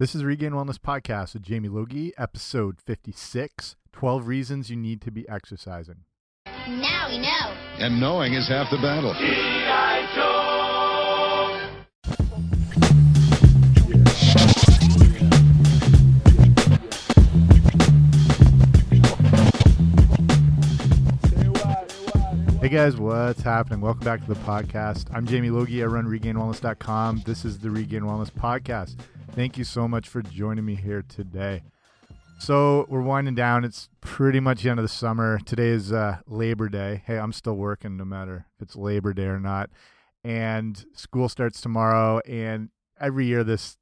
This is Regained Wellness Podcast with Jamie Logie, episode 56 12 Reasons You Need to Be Exercising. Now we know. And knowing is half the battle. Hey guys, what's happening? Welcome back to the podcast. I'm Jamie Logie. I run regainedwellness.com. This is the Regained Wellness Podcast. Thank you so much for joining me here today. So we're winding down. It's pretty much the end of the summer. Today is uh, Labor Day. Hey, I'm still working no matter if it's Labor Day or not. And school starts tomorrow. And every year, this,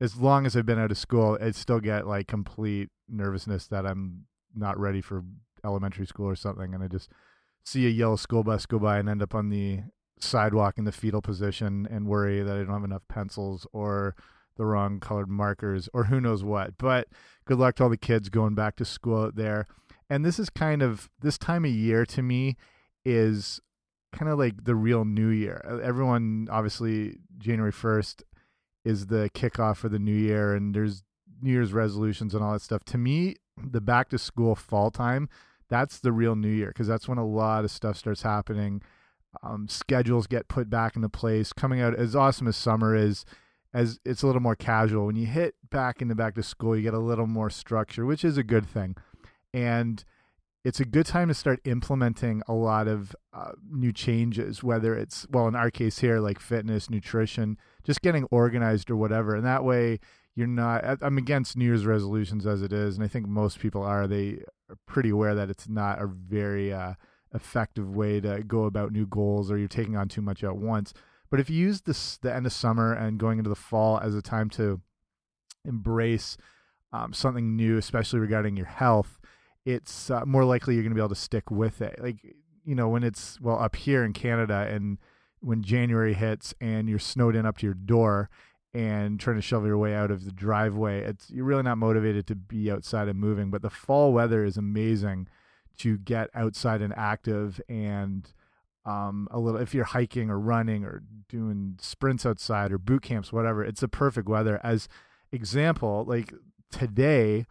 as long as I've been out of school, I still get like complete nervousness that I'm not ready for elementary school or something. And I just see a yellow school bus go by and end up on the sidewalk in the fetal position and worry that I don't have enough pencils or the wrong colored markers or who knows what. But good luck to all the kids going back to school out there. And this is kind of this time of year to me is kind of like the real new year. Everyone obviously January 1st is the kickoff for the new year and there's New Year's resolutions and all that stuff. To me, the back to school fall time, that's the real new year because that's when a lot of stuff starts happening. Um, schedules get put back into place. Coming out as awesome as summer is, as it's a little more casual. When you hit back into back to school, you get a little more structure, which is a good thing. And it's a good time to start implementing a lot of uh, new changes, whether it's, well, in our case here, like fitness, nutrition, just getting organized or whatever. And that way, you're not, I'm against New Year's resolutions as it is. And I think most people are. They are pretty aware that it's not a very uh, effective way to go about new goals or you're taking on too much at once. But if you use this the end of summer and going into the fall as a time to embrace um, something new, especially regarding your health, it's uh, more likely you're going to be able to stick with it. Like you know, when it's well up here in Canada and when January hits and you're snowed in up to your door and trying to shovel your way out of the driveway, it's you're really not motivated to be outside and moving. But the fall weather is amazing to get outside and active and um, a little if you're hiking or running or doing sprints outside or boot camps whatever it's the perfect weather. As example like today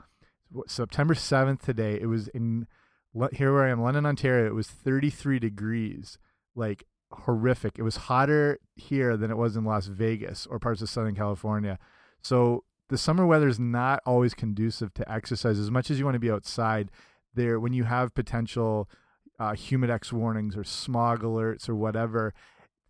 september 7th today it was in here where i am london ontario it was 33 degrees like horrific. It was hotter here than it was in las vegas or parts of southern california. So the summer weather is not always conducive to exercise. As much as you want to be outside there when you have potential uh, humidex warnings or smog alerts or whatever,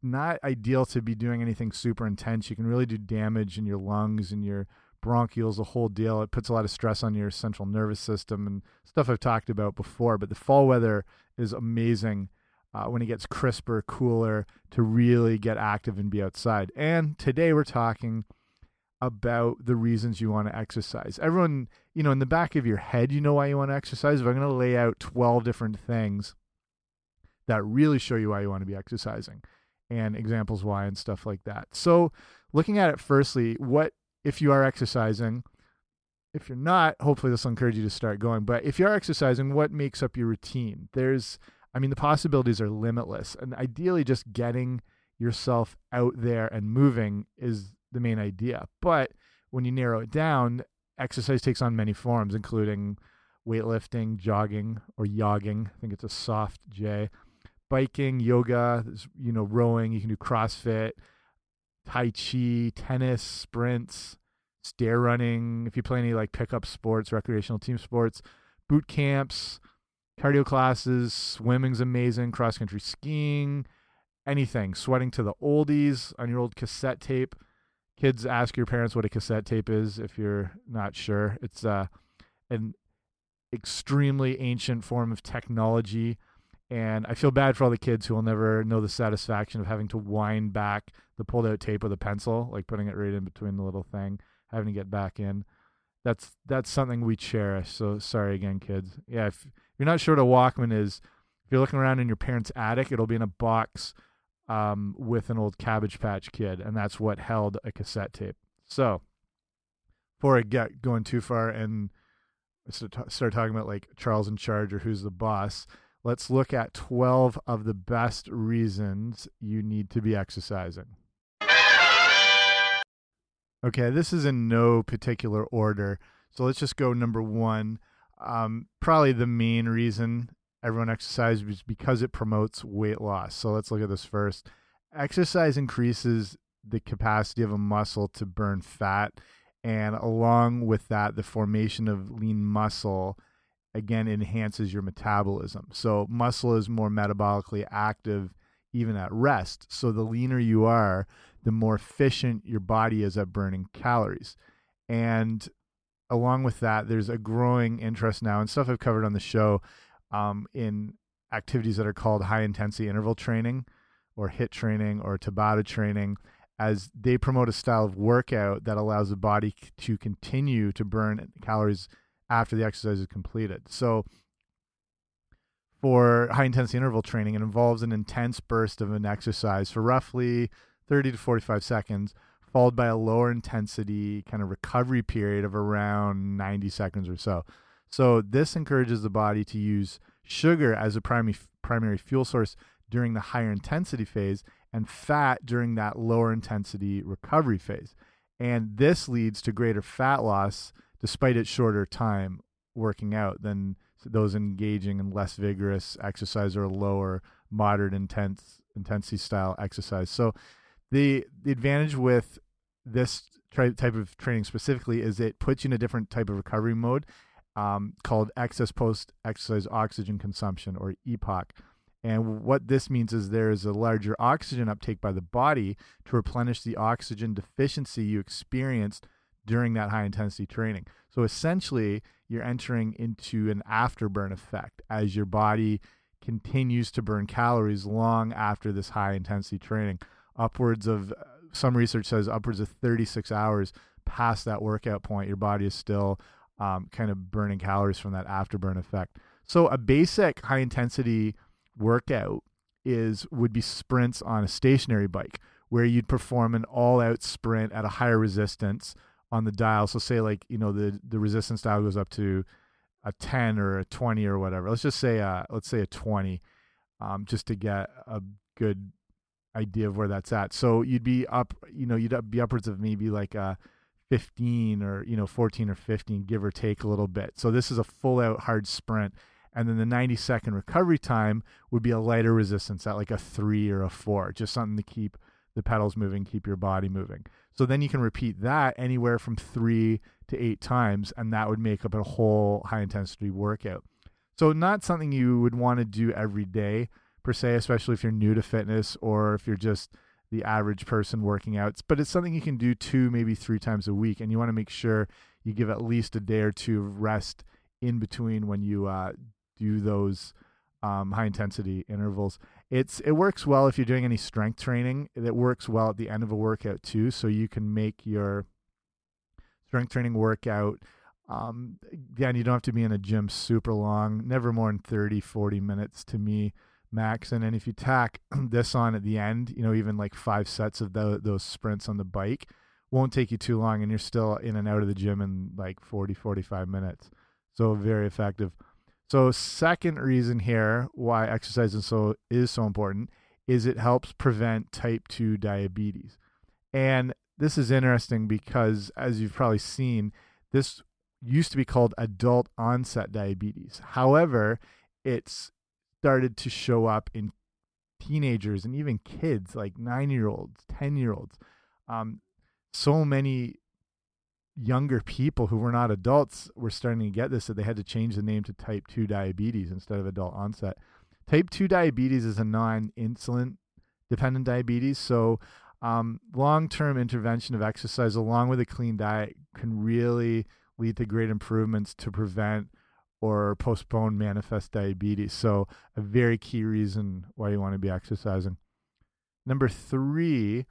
not ideal to be doing anything super intense. You can really do damage in your lungs and your bronchioles, the whole deal. It puts a lot of stress on your central nervous system and stuff I've talked about before. But the fall weather is amazing uh, when it gets crisper, cooler to really get active and be outside. And today we're talking about the reasons you want to exercise. Everyone, you know, in the back of your head, you know why you want to exercise. If I'm going to lay out 12 different things that really show you why you want to be exercising and examples why and stuff like that. So, looking at it firstly, what if you are exercising? If you're not, hopefully this will encourage you to start going. But if you are exercising, what makes up your routine? There's, I mean, the possibilities are limitless. And ideally, just getting yourself out there and moving is the main idea. But when you narrow it down, exercise takes on many forms, including weightlifting, jogging, or yogging. I think it's a soft J. Biking, yoga, you know, rowing. You can do CrossFit, Tai Chi, tennis, sprints, stair running. If you play any like pickup sports, recreational team sports, boot camps, cardio classes, swimming's amazing, cross country skiing, anything. Sweating to the oldies on your old cassette tape kids ask your parents what a cassette tape is if you're not sure. It's uh, an extremely ancient form of technology. And I feel bad for all the kids who will never know the satisfaction of having to wind back the pulled out tape with a pencil, like putting it right in between the little thing, having to get back in. That's that's something we cherish. So sorry again, kids. Yeah, if you're not sure what a Walkman is, if you're looking around in your parents' attic, it'll be in a box um, with an old Cabbage Patch Kid, and that's what held a cassette tape. So, before I get going too far and start talking about like Charles in Charge or who's the boss, let's look at 12 of the best reasons you need to be exercising. Okay, this is in no particular order. So let's just go number one. Um, probably the main reason everyone exercises because it promotes weight loss. So let's look at this first. Exercise increases the capacity of a muscle to burn fat. And along with that, the formation of lean muscle again enhances your metabolism. So muscle is more metabolically active even at rest. So the leaner you are, the more efficient your body is at burning calories. And along with that, there's a growing interest now and stuff I've covered on the show um, in activities that are called high intensity interval training or HIIT training or Tabata training as they promote a style of workout that allows the body to continue to burn calories after the exercise is completed. So for high intensity interval training, it involves an intense burst of an exercise for roughly 30 to 45 seconds, followed by a lower intensity kind of recovery period of around 90 seconds or so. So this encourages the body to use sugar as a primary primary fuel source during the higher intensity phase and fat during that lower intensity recovery phase. And this leads to greater fat loss despite its shorter time working out than those engaging in less vigorous exercise or lower moderate intense intensity style exercise. So the the advantage with this type of training specifically is it puts you in a different type of recovery mode um, called excess post exercise oxygen consumption or EPOC. And what this means is there is a larger oxygen uptake by the body to replenish the oxygen deficiency you experienced during that high intensity training. So essentially, you're entering into an afterburn effect as your body continues to burn calories long after this high intensity training. Upwards of some research says upwards of 36 hours past that workout point, your body is still um, kind of burning calories from that afterburn effect. So a basic high intensity workout is would be sprints on a stationary bike where you'd perform an all out sprint at a higher resistance on the dial. So say like you know the the resistance dial goes up to a 10 or a 20 or whatever. Let's just say a, let's say a 20 um, just to get a good idea of where that's at. So you'd be up, you know, you'd be upwards of maybe like a 15 or, you know, 14 or 15, give or take a little bit. So this is a full out hard sprint. And then the 90 second recovery time would be a lighter resistance at like a three or a four, just something to keep the pedals moving, keep your body moving. So then you can repeat that anywhere from three to eight times, and that would make up a whole high intensity workout. So, not something you would want to do every day per se, especially if you're new to fitness or if you're just the average person working out. But it's something you can do two, maybe three times a week, and you want to make sure you give at least a day or two of rest in between when you uh, do those um, high intensity intervals. It's it works well if you're doing any strength training. It works well at the end of a workout too, so you can make your strength training workout. Um, again, you don't have to be in a gym super long, never more than 30, 40 minutes to me max. And then if you tack this on at the end, you know, even like five sets of the, those sprints on the bike won't take you too long and you're still in and out of the gym in like 40, 45 minutes. So very effective. So second reason here why exercise is so is so important is it helps prevent type 2 diabetes. And this is interesting because as you've probably seen, this used to be called adult onset diabetes. However, it's started to show up in teenagers and even kids like 9-year-olds, 10-year-olds. Um, so many younger people who were not adults were starting to get this, so they had to change the name to type 2 diabetes instead of adult onset. Type 2 diabetes is a non insulin dependent diabetes. So, um, long term intervention of exercise along with a clean diet can really lead to great improvements to prevent or postpone manifest diabetes. So, a very key reason why you want to be exercising. Number three,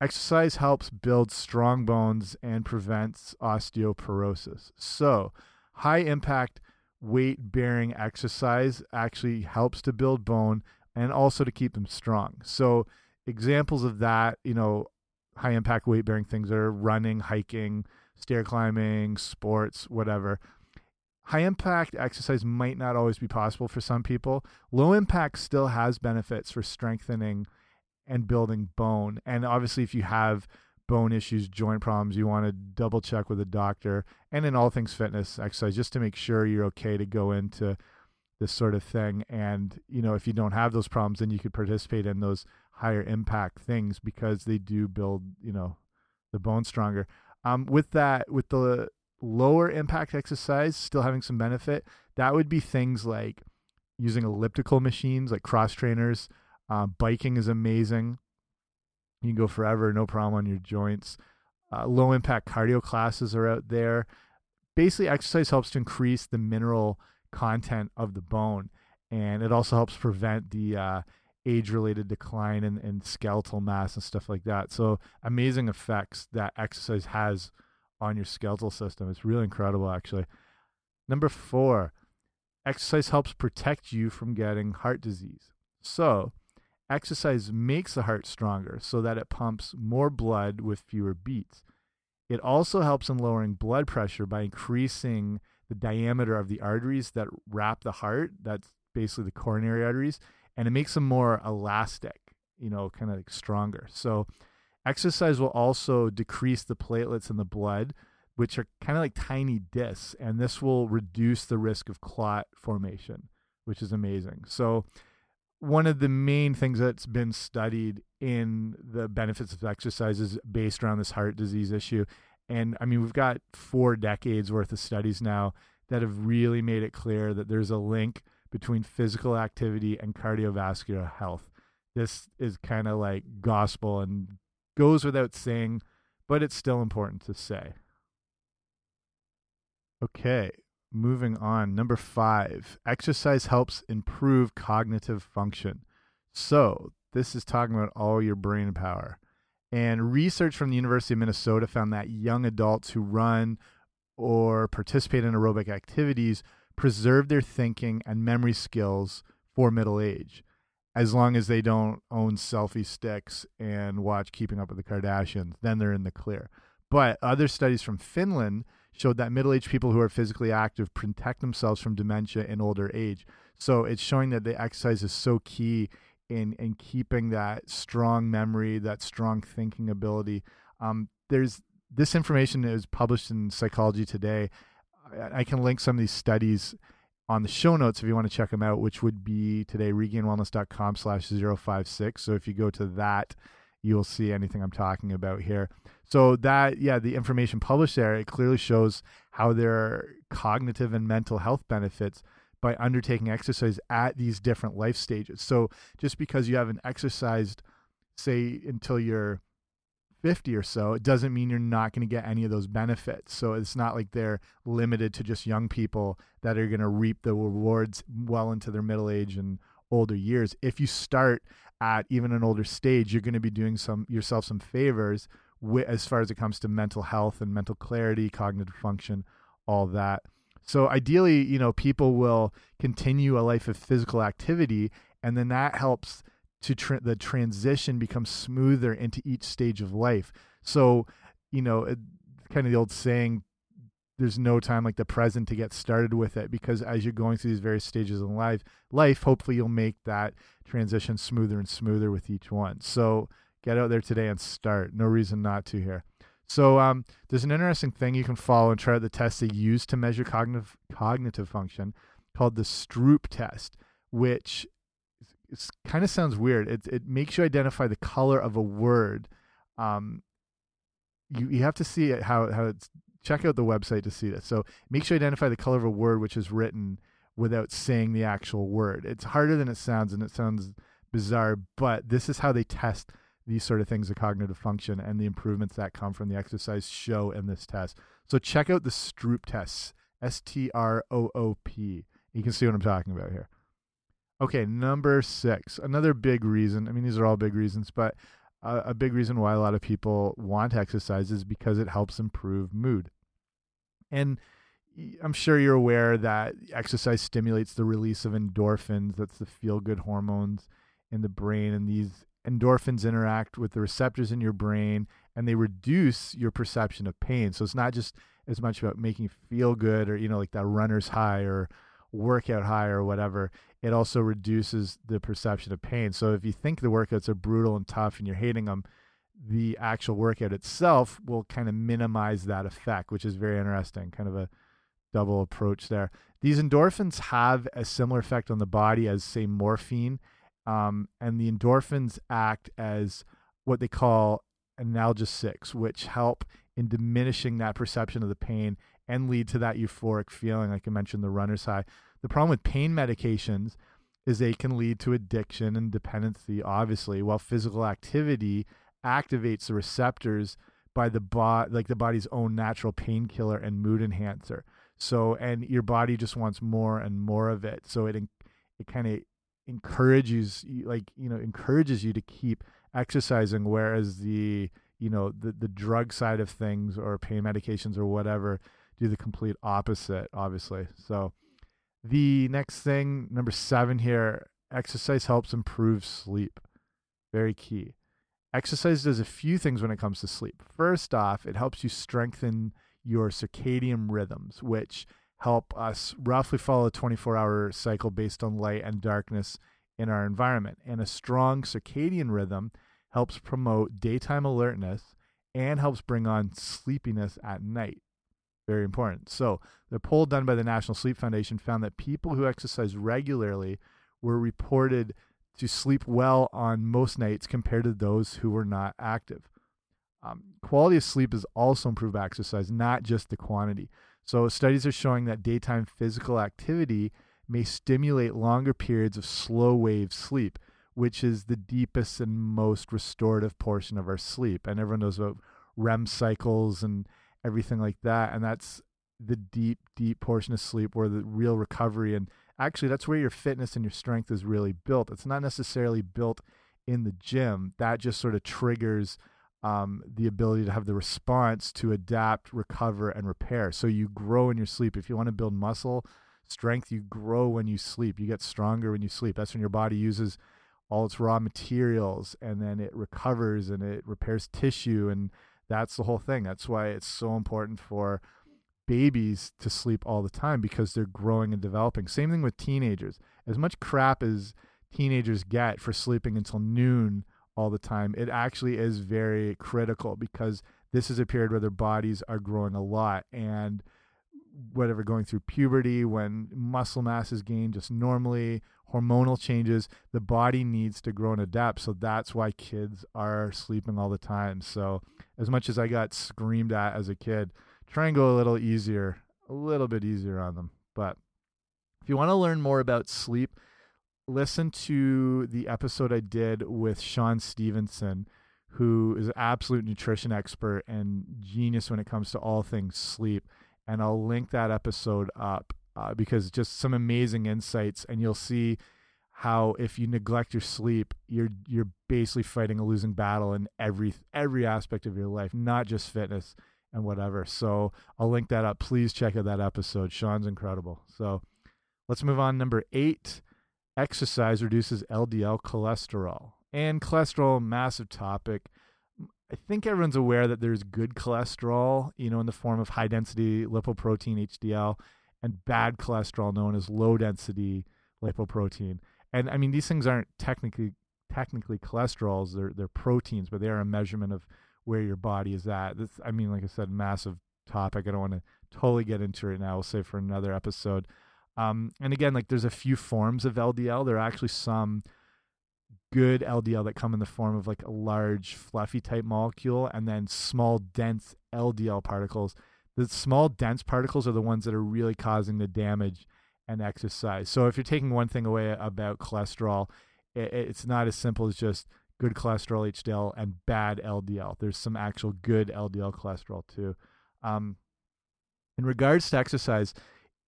Exercise helps build strong bones and prevents osteoporosis. So, high impact weight bearing exercise actually helps to build bone and also to keep them strong. So, examples of that, you know, high impact weight bearing things are running, hiking, stair climbing, sports, whatever. High impact exercise might not always be possible for some people. Low impact still has benefits for strengthening and building bone. And obviously, if you have bone issues, joint problems, you want to double check with a doctor and in all things fitness, exercise, just to make sure you're okay to go into this sort of thing. And, you know, if you don't have those problems, then you could participate in those higher impact things because they do build, you know, the bone stronger. Um, with that, with the lower impact exercise still having some benefit, that would be things like using elliptical machines like cross trainers. Uh, biking is amazing. You can go forever, no problem on your joints. Uh, low impact cardio classes are out there. Basically, exercise helps to increase the mineral content of the bone, and it also helps prevent the uh, age related decline in, in skeletal mass and stuff like that. So, amazing effects that exercise has on your skeletal system. It's really incredible, actually. Number four, exercise helps protect you from getting heart disease. So, exercise makes the heart stronger so that it pumps more blood with fewer beats. It also helps in lowering blood pressure by increasing the diameter of the arteries that wrap the heart. That's basically the coronary arteries, and it makes them more elastic, you know, kind of like stronger. So, exercise will also decrease the platelets in the blood, which are kind of like tiny discs, and this will reduce the risk of clot formation, which is amazing. So, one of the main things that's been studied in the benefits of exercise is based around this heart disease issue. And I mean, we've got four decades worth of studies now that have really made it clear that there's a link between physical activity and cardiovascular health. This is kind of like gospel and goes without saying, but it's still important to say. Okay, moving on. Number five, exercise helps improve cognitive function. So, this is talking about all your brain power. And research from the University of Minnesota found that young adults who run or participate in aerobic activities preserve their thinking and memory skills for middle age, as long as they don't own selfie sticks and watch Keeping Up with the Kardashians. Then they're in the clear. But other studies from Finland showed that middle aged people who are physically active protect themselves from dementia in older age. So it's showing that the exercise is so key in in keeping that strong memory, that strong thinking ability. Um, there's this information is published in Psychology Today. I, I can link some of these studies on the show notes if you want to check them out, which would be today regainedwellness.com slash 056. So if you go to that, you'll see anything I'm talking about here. So that, yeah, the information published there, it clearly shows how there are cognitive and mental health benefits by undertaking exercise at these different life stages. So just because you haven't exercised, say, until you're 50 or so, it doesn't mean you're not going to get any of those benefits. So it's not like they're limited to just young people that are going to reap the rewards well into their middle age and older years. If you start at even an older stage, you're going to be doing some yourself some favors as far as it comes to mental health and mental clarity, cognitive function, all that. So ideally, you know, people will continue a life of physical activity, and then that helps to tra the transition becomes smoother into each stage of life. So, you know, it, kind of the old saying, there's no time like the present to get started with it because as you're going through these various stages of life, life, hopefully you'll make that transition smoother and smoother with each one. So get out there today and start. No reason not to here. So um, there's an interesting thing you can follow and try out the test they use to measure cognitive cognitive function called the Stroop test, which kind of sounds weird. It it makes you identify the color of a word. Um, you you have to see it how how it's check out the website to see this. So make sure you identify the color of a word which is written without saying the actual word. It's harder than it sounds, and it sounds bizarre, but this is how they test these sort of things of cognitive function and the improvements that come from the exercise show in this test. So check out the Stroop tests, S T R O O P. You can see what I'm talking about here. Okay, number six, another big reason. I mean, these are all big reasons, but uh, a big reason why a lot of people want exercise is because it helps improve mood. And I'm sure you're aware that exercise stimulates the release of endorphins. That's the feel good hormones in the brain. And these endorphins interact with the receptors in your brain and they reduce your perception of pain. So it's not just as much about making you feel good or, you know, like that runner's high or workout high or whatever, it also reduces the perception of pain. So if you think the workouts are brutal and tough and you're hating them, the actual workout itself will kind of minimize that effect, which is very interesting. Kind of a double approach there. These endorphins have a similar effect on the body as, say, morphine, um, and the endorphins act as what they call analgesics, which help in diminishing that perception of the pain and lead to that euphoric feeling, like I mentioned, the runner's high. The problem with pain medications is they can lead to addiction and dependency, obviously, while physical activity activates the receptors by the body, like the body's own natural painkiller and mood enhancer. So, and your body just wants more and more of it. So it it kind of encourages, like you know, encourages you to keep exercising, whereas the you know the the drug side of things or pain medications or whatever do the complete opposite, obviously. So the next thing, number seven here, exercise helps improve sleep. Very key. Exercise does a few things when it comes to sleep. First off, it helps you strengthen your circadian rhythms, which help us roughly follow a 24 hour cycle based on light and darkness in our environment. And a strong circadian rhythm helps promote daytime alertness and helps bring on sleepiness at night. Very important. So, the poll done by the National Sleep Foundation found that people who exercise regularly were reported to sleep well on most nights compared to those who were not active. Um, quality of sleep is also improved by exercise, not just the quantity. So, studies are showing that daytime physical activity may stimulate longer periods of slow wave sleep, which is the deepest and most restorative portion of our sleep. And everyone knows about REM cycles and everything like that. And that's the deep, deep portion of sleep where the real recovery and actually that's where your fitness and your strength is really built. It's not necessarily built in the gym. That just sort of triggers um, the ability to have the response to adapt, recover, and repair. So you grow in your sleep. If you want to build muscle strength, you grow when you sleep. You get stronger when you sleep. That's when your body uses all its raw materials and then it recovers and it repairs tissue. And that's the whole thing. That's why it's so important for babies to sleep all the time because they're growing and developing. Same thing with teenagers. As much crap as teenagers get for sleeping until noon all the time, it actually is very critical because this is a period where their bodies are growing a lot and whatever going through puberty when muscle mass is gained just normally hormonal changes the body needs to grow and adapt. So that's why kids are sleeping all the time. So as much as i got screamed at as a kid try and go a little easier a little bit easier on them. But if you want to learn more about sleep listen to the episode I did with Shawn Stevenson, who is an absolute nutrition expert and genius when it comes to all things sleep. And I'll link that episode up uh, because just some amazing insights, and you'll see how if you neglect your sleep, you're you're basically fighting a losing battle in every every aspect of your life, not just fitness and whatever. So I'll link that up. Please check out that episode. Shawn's incredible. So let's move on. Number eight exercise reduces LDL cholesterol. And cholesterol, massive topic. I think everyone's aware that there's good cholesterol, you know, in the form of high density lipoprotein HDL and bad cholesterol known as low density lipoprotein. And I mean these things aren't technically technically cholesterols, they're they're proteins, but they are a measurement of where your body is at. This I mean like I said massive topic. I don't want to totally get into it now. We'll save for another episode. Um, and again, like there's a few forms of LDL. There are actually some good LDL that come in the form of like a large fluffy type molecule and then small dense LDL particles. The small dense particles are the ones that are really causing the damage and exercise. So if you're taking one thing away about cholesterol, it, it's not as simple as just good cholesterol HDL and bad LDL. There's some actual good LDL cholesterol too. Um, in regards to exercise,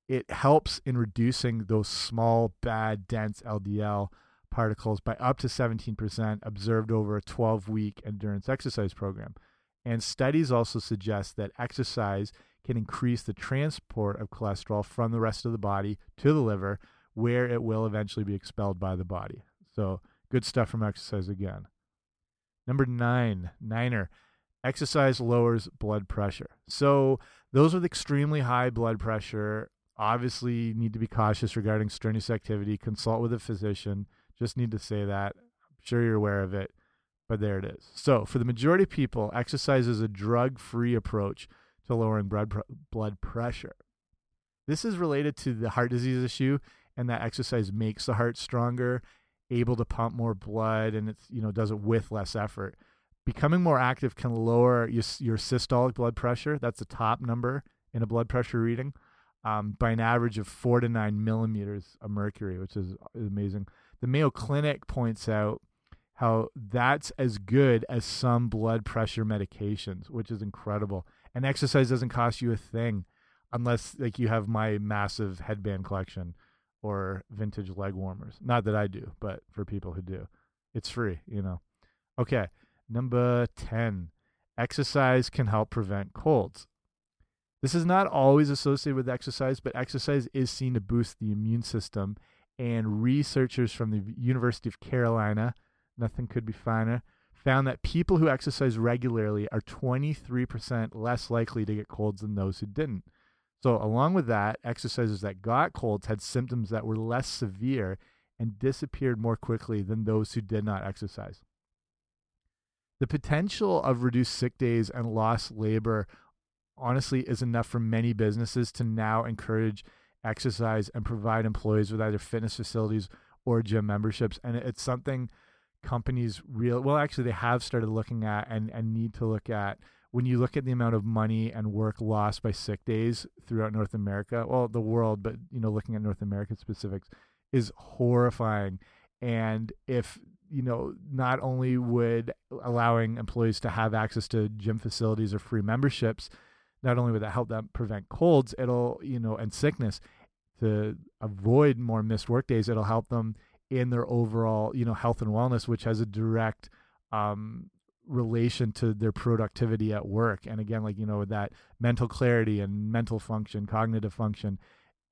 it helps in reducing those small, bad, dense LDL particles by up to 17% observed over a 12 week endurance exercise program. And studies also suggest that exercise can increase the transport of cholesterol from the rest of the body to the liver, where it will eventually be expelled by the body. So, good stuff from exercise again. Number nine, niner, exercise lowers blood pressure. So, those with extremely high blood pressure obviously need to be cautious regarding strenuous activity. Consult with a physician. Just need to say that. I'm sure you're aware of it. but there it is. So, for the majority of people, exercise is a drug free approach to lowering blood, pr blood pressure. This is related to the heart disease issue and that exercise makes the heart stronger, able to pump more blood, and it's you know does it with less effort. Becoming more active can lower your, your systolic blood pressure. That's the top number in a blood pressure reading um, by an average of four to nine millimeters of mercury, which is amazing. The Mayo Clinic points out how that's as good as some blood pressure medications, which is incredible. And exercise doesn't cost you a thing unless like you have my massive headband collection or vintage leg warmers. Not that I do, but for people who do. It's free, you know. Okay, number 10. Exercise can help prevent colds. This is not always associated with exercise, but exercise is seen to boost the immune system. And researchers from the University of Carolina, nothing could be finer, found that people who exercise regularly are 23% less likely to get colds than those who didn't. So, along with that, exercisers that got colds had symptoms that were less severe and disappeared more quickly than those who did not exercise. The potential of reduced sick days and lost labor honestly is enough for many businesses to now encourage exercise and provide employees with either fitness facilities or gym memberships. And it's something companies real well actually they have started looking at and, and need to look at when you look at the amount of money and work lost by sick days throughout North America, well, the world, but you know, looking at North American specifics is horrifying. And if you know, not only would allowing employees to have access to gym facilities or free memberships, not only would that help them prevent colds, it'll you know, and sickness to avoid more missed work days. It'll help them in their overall you know health and wellness, which has a direct um, relation to their productivity at work and again like you know with that mental clarity and mental function cognitive function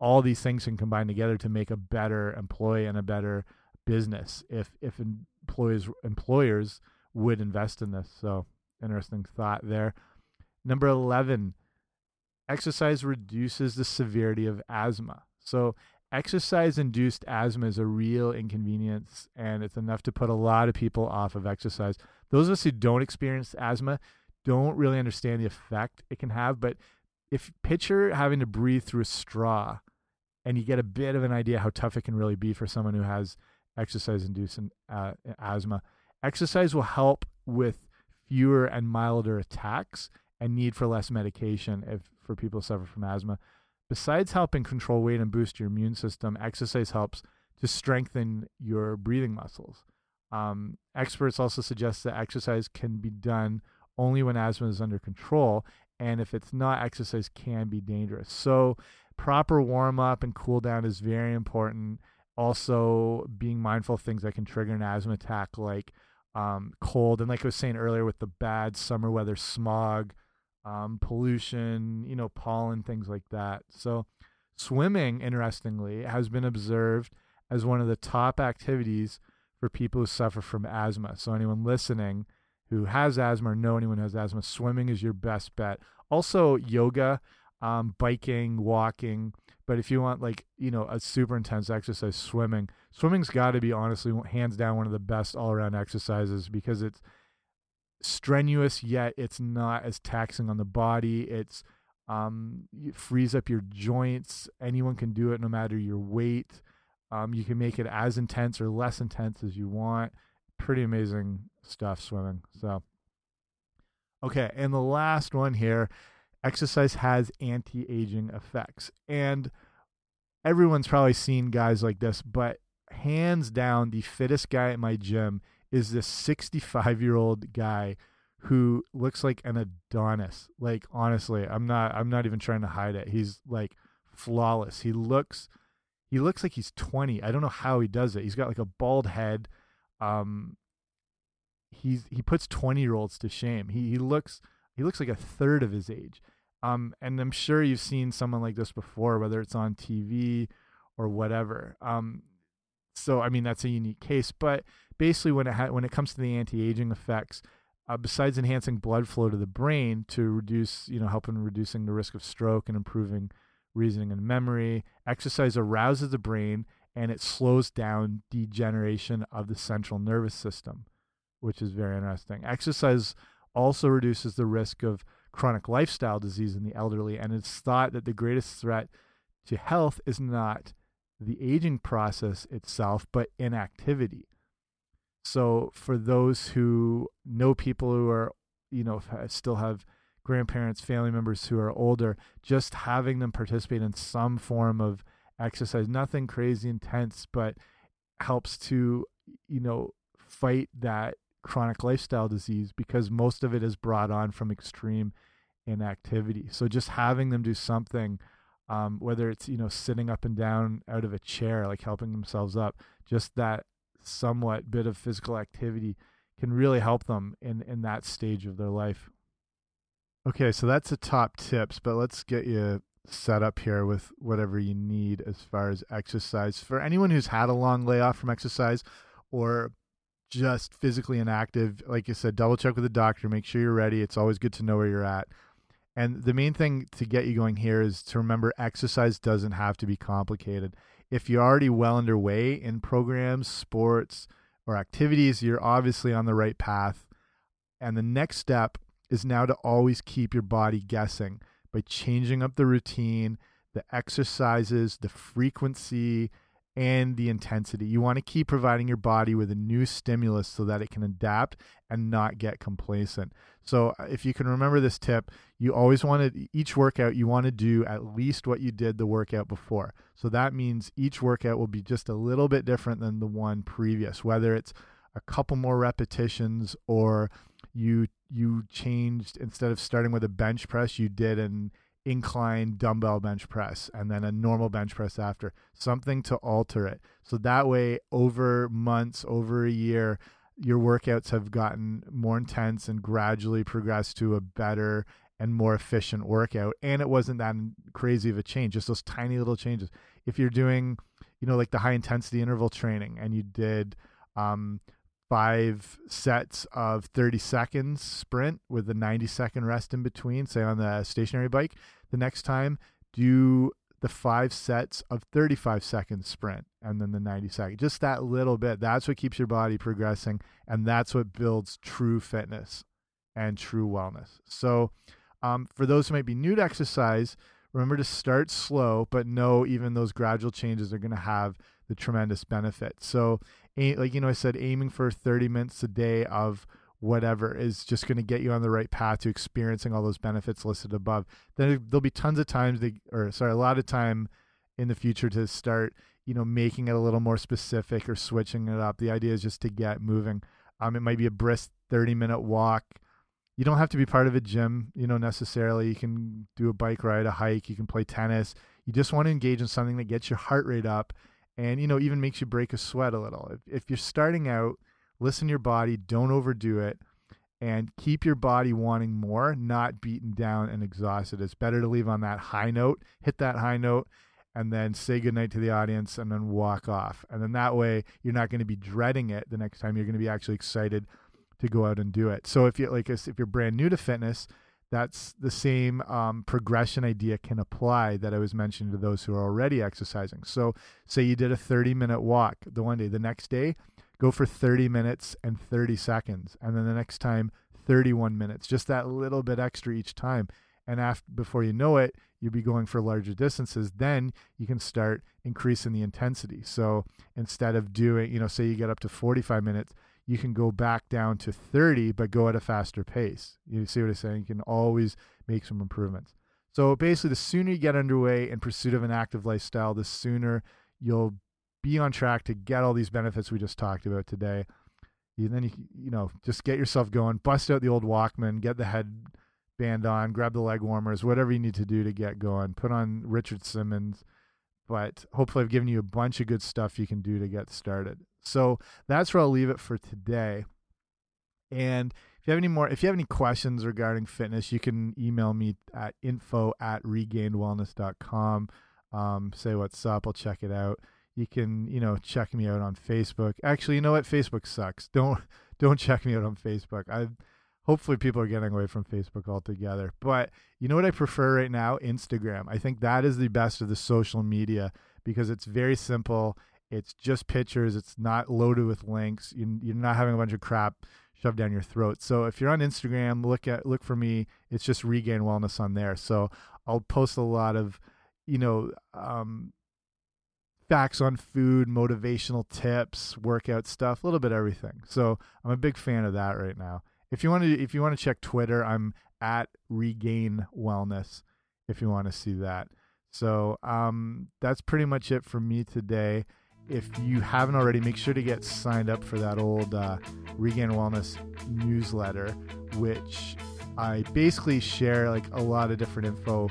all these things can combine together to make a better employee and a better business if if employees employers would invest in this so interesting thought there number 11 exercise reduces the severity of asthma so exercise induced asthma is a real inconvenience and it's enough to put a lot of people off of exercise those of us who don't experience asthma don't really understand the effect it can have. But if picture having to breathe through a straw, and you get a bit of an idea how tough it can really be for someone who has exercise-induced uh, asthma. Exercise will help with fewer and milder attacks and need for less medication if for people who suffer from asthma. Besides helping control weight and boost your immune system, exercise helps to strengthen your breathing muscles. Um, experts also suggest that exercise can be done only when asthma is under control, and if it's not, exercise can be dangerous. So, proper warm up and cool down is very important. Also, being mindful of things that can trigger an asthma attack, like um, cold, and like I was saying earlier, with the bad summer weather, smog, um, pollution, you know, pollen, things like that. So, swimming, interestingly, has been observed as one of the top activities for people who suffer from asthma. So anyone listening who has asthma or know anyone who has asthma, swimming is your best bet. Also yoga, um, biking, walking. But if you want like, you know, a super intense exercise, swimming. Swimming's got to be honestly hands down one of the best all-around exercises because it's strenuous yet it's not as taxing on the body. It's um, it frees up your joints. Anyone can do it no matter your weight. Um, you can make it as intense or less intense as you want. Pretty amazing stuff swimming. So, okay, and the last one here exercise has anti aging effects. And everyone's probably seen guys like this, but hands down, the fittest guy at my gym is this 65 year old guy who looks like an Adonis. Like honestly, I'm not I'm not even trying to hide it. He's like flawless. He looks he looks like he's 20. I don't know how he does it. He's got like a bald head. Um, he's he puts 20 year olds to shame. He he looks he looks like a third of his age. Um, and I'm sure you've seen someone like this before, whether it's on TV or whatever. Um, so I mean that's a unique case. But basically, when it when it comes to the anti aging effects, uh, besides enhancing blood flow to the brain to reduce, you know, helping reducing the risk of stroke and improving reasoning and memory. Exercise arouses the brain and it slows down degeneration of the central nervous system. which is very interesting. Exercise also reduces the risk of chronic lifestyle disease in the elderly, and it's thought that the greatest threat to health is not the aging process itself, but inactivity. So, for those who know people who are, you know, still have grandparents, family members who are older, just having them participate in some form of exercise, nothing crazy intense, but helps to, you know, fight that chronic lifestyle disease because most of it is brought on from extreme inactivity. So just having them do something, um, whether it's you know sitting up and down out of a chair, like helping themselves up, just that somewhat bit of physical activity can really help them in in that stage of their life. Okay, so that's the top tips, but let's get you set up here with whatever you need as far as exercise. For anyone who's had a long layoff from exercise or just physically inactive, like I said, double check with the doctor, make sure you're ready. It's always good to know where you're at. And the main thing to get you going here is to remember exercise doesn't have to be complicated. If you're already well underway in programs, sports, or activities, you're obviously on the right path. And the next step is now to always keep your body guessing by changing up the routine, the exercises, the frequency, and the intensity. You want to keep providing your body with a new stimulus so that it can adapt and not get complacent. So, uh, if you can remember this tip, you always want to, each workout, you want to do at least what you did the workout before. So, that means each workout will be just a little bit different than the one previous, whether it's a couple more repetitions or you you changed instead of starting with a bench press you did an incline dumbbell bench press and then a normal bench press after, something to alter it. So that way, over months, over a year, your workouts have gotten more intense and gradually progressed to a better and more efficient workout. And it wasn't that crazy of a change, just those tiny little changes. If you're doing, you know, like the high intensity interval training and you did, um, five sets of 30 seconds sprint with a 90 second rest in between, say on the stationary bike. The next time, do the five sets of 35 second sprint and then the 90 second. Just that little bit. That's what keeps your body progressing. And that's what builds true fitness and true wellness. So, um, for those who might be new to exercise, remember to start slow, but know even those gradual changes are going to have the tremendous benefit. So, like you know, I said, aiming for 30 minutes a day of whatever is just going to get you on the right path to experiencing all those benefits listed above. Then there'll be tons of times, that, or sorry, a lot of time in the future to start, you know, making it a little more specific or switching it up. The idea is just to get moving. Um, it might be a brisk 30 minute walk. You don't have to be part of a gym, you know, necessarily. You can do a bike ride, a hike, you can play tennis. You just want to engage in something that gets your heart rate up and, you know, even makes you break a sweat a little. If, if you're starting out, listen to your body, don't overdo it, and keep your body wanting more, not beaten down and exhausted. It's better to leave on that high note, hit that high note, and then say goodnight to the audience and then walk off. And then that way you're not going to be dreading it the next time. You're going to be actually excited to go out and do it. So if you like if you're brand new to fitness, that's the same um, progression idea can apply that I was mentioning to those who are already exercising. So say you did a 30 minute walk the one day, the next day go for 30 minutes and 30 seconds and then the next time 31 minutes just that little bit extra each time and after before you know it you'll be going for larger distances then you can start increasing the intensity so instead of doing you know say you get up to 45 minutes you can go back down to 30 but go at a faster pace you see what i'm saying you can always make some improvements so basically the sooner you get underway in pursuit of an active lifestyle the sooner you'll be on track to get all these benefits we just talked about today. And then you you know just get yourself going, bust out the old Walkman, get the headband on, grab the leg warmers, whatever you need to do to get going. Put on Richard Simmons, but hopefully I've given you a bunch of good stuff you can do to get started. So that's where I'll leave it for today. And if you have any more, if you have any questions regarding fitness, you can email me at info at regainedwellness.com. Um, say what's up. I'll check it out. You can you know check me out on facebook. Actually you know what? Facebook sucks. Don't don't check me out on facebook. I hopefully people are getting away from facebook altogether. But you know what i prefer right now? Instagram. I think that is the best of the social media because it's very simple it's just pictures it's not loaded with links you, you're not having a bunch of crap shoved down your throat. So if you're on Instagram, look at look for me. It's just Regained Wellness on there. So I'll post a lot of, you know, um, facts on food, motivational tips, workout stuff, a little bit everything. So I'm a big fan of that right now. If you want to, if you want to check Twitter, I'm at Regained Wellness. If you want to see that. So um, that's pretty much it for me today. If you haven't already, make sure to get signed up for that old uh, Regained Wellness newsletter, which I basically share like a lot of different info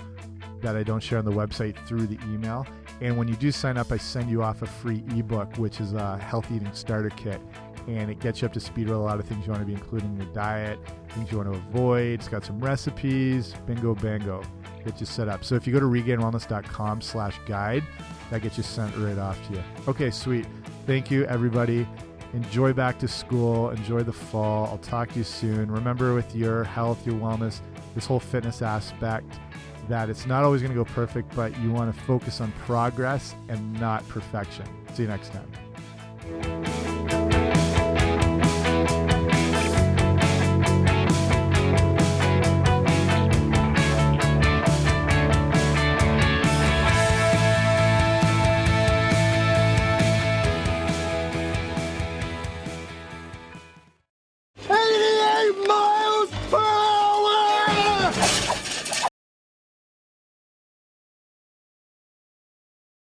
that I don't share on the website through the email. And when you do sign up, I send you off a free ebook, which is a health eating starter kit. And it gets you up to speed with a lot of things you want to be including in your diet, things you want to avoid. It's got some recipes, bingo bango, get you set up. So if you go to regainedwellness.com slash guide, that gets you sent right off to you. Okay, sweet. Thank you, everybody. Enjoy back to school. Enjoy the fall. I'll talk to you soon. Remember, with your health, your wellness, this whole fitness aspect, that it's not always going to go perfect, but you want to focus on progress and not perfection. See you next time.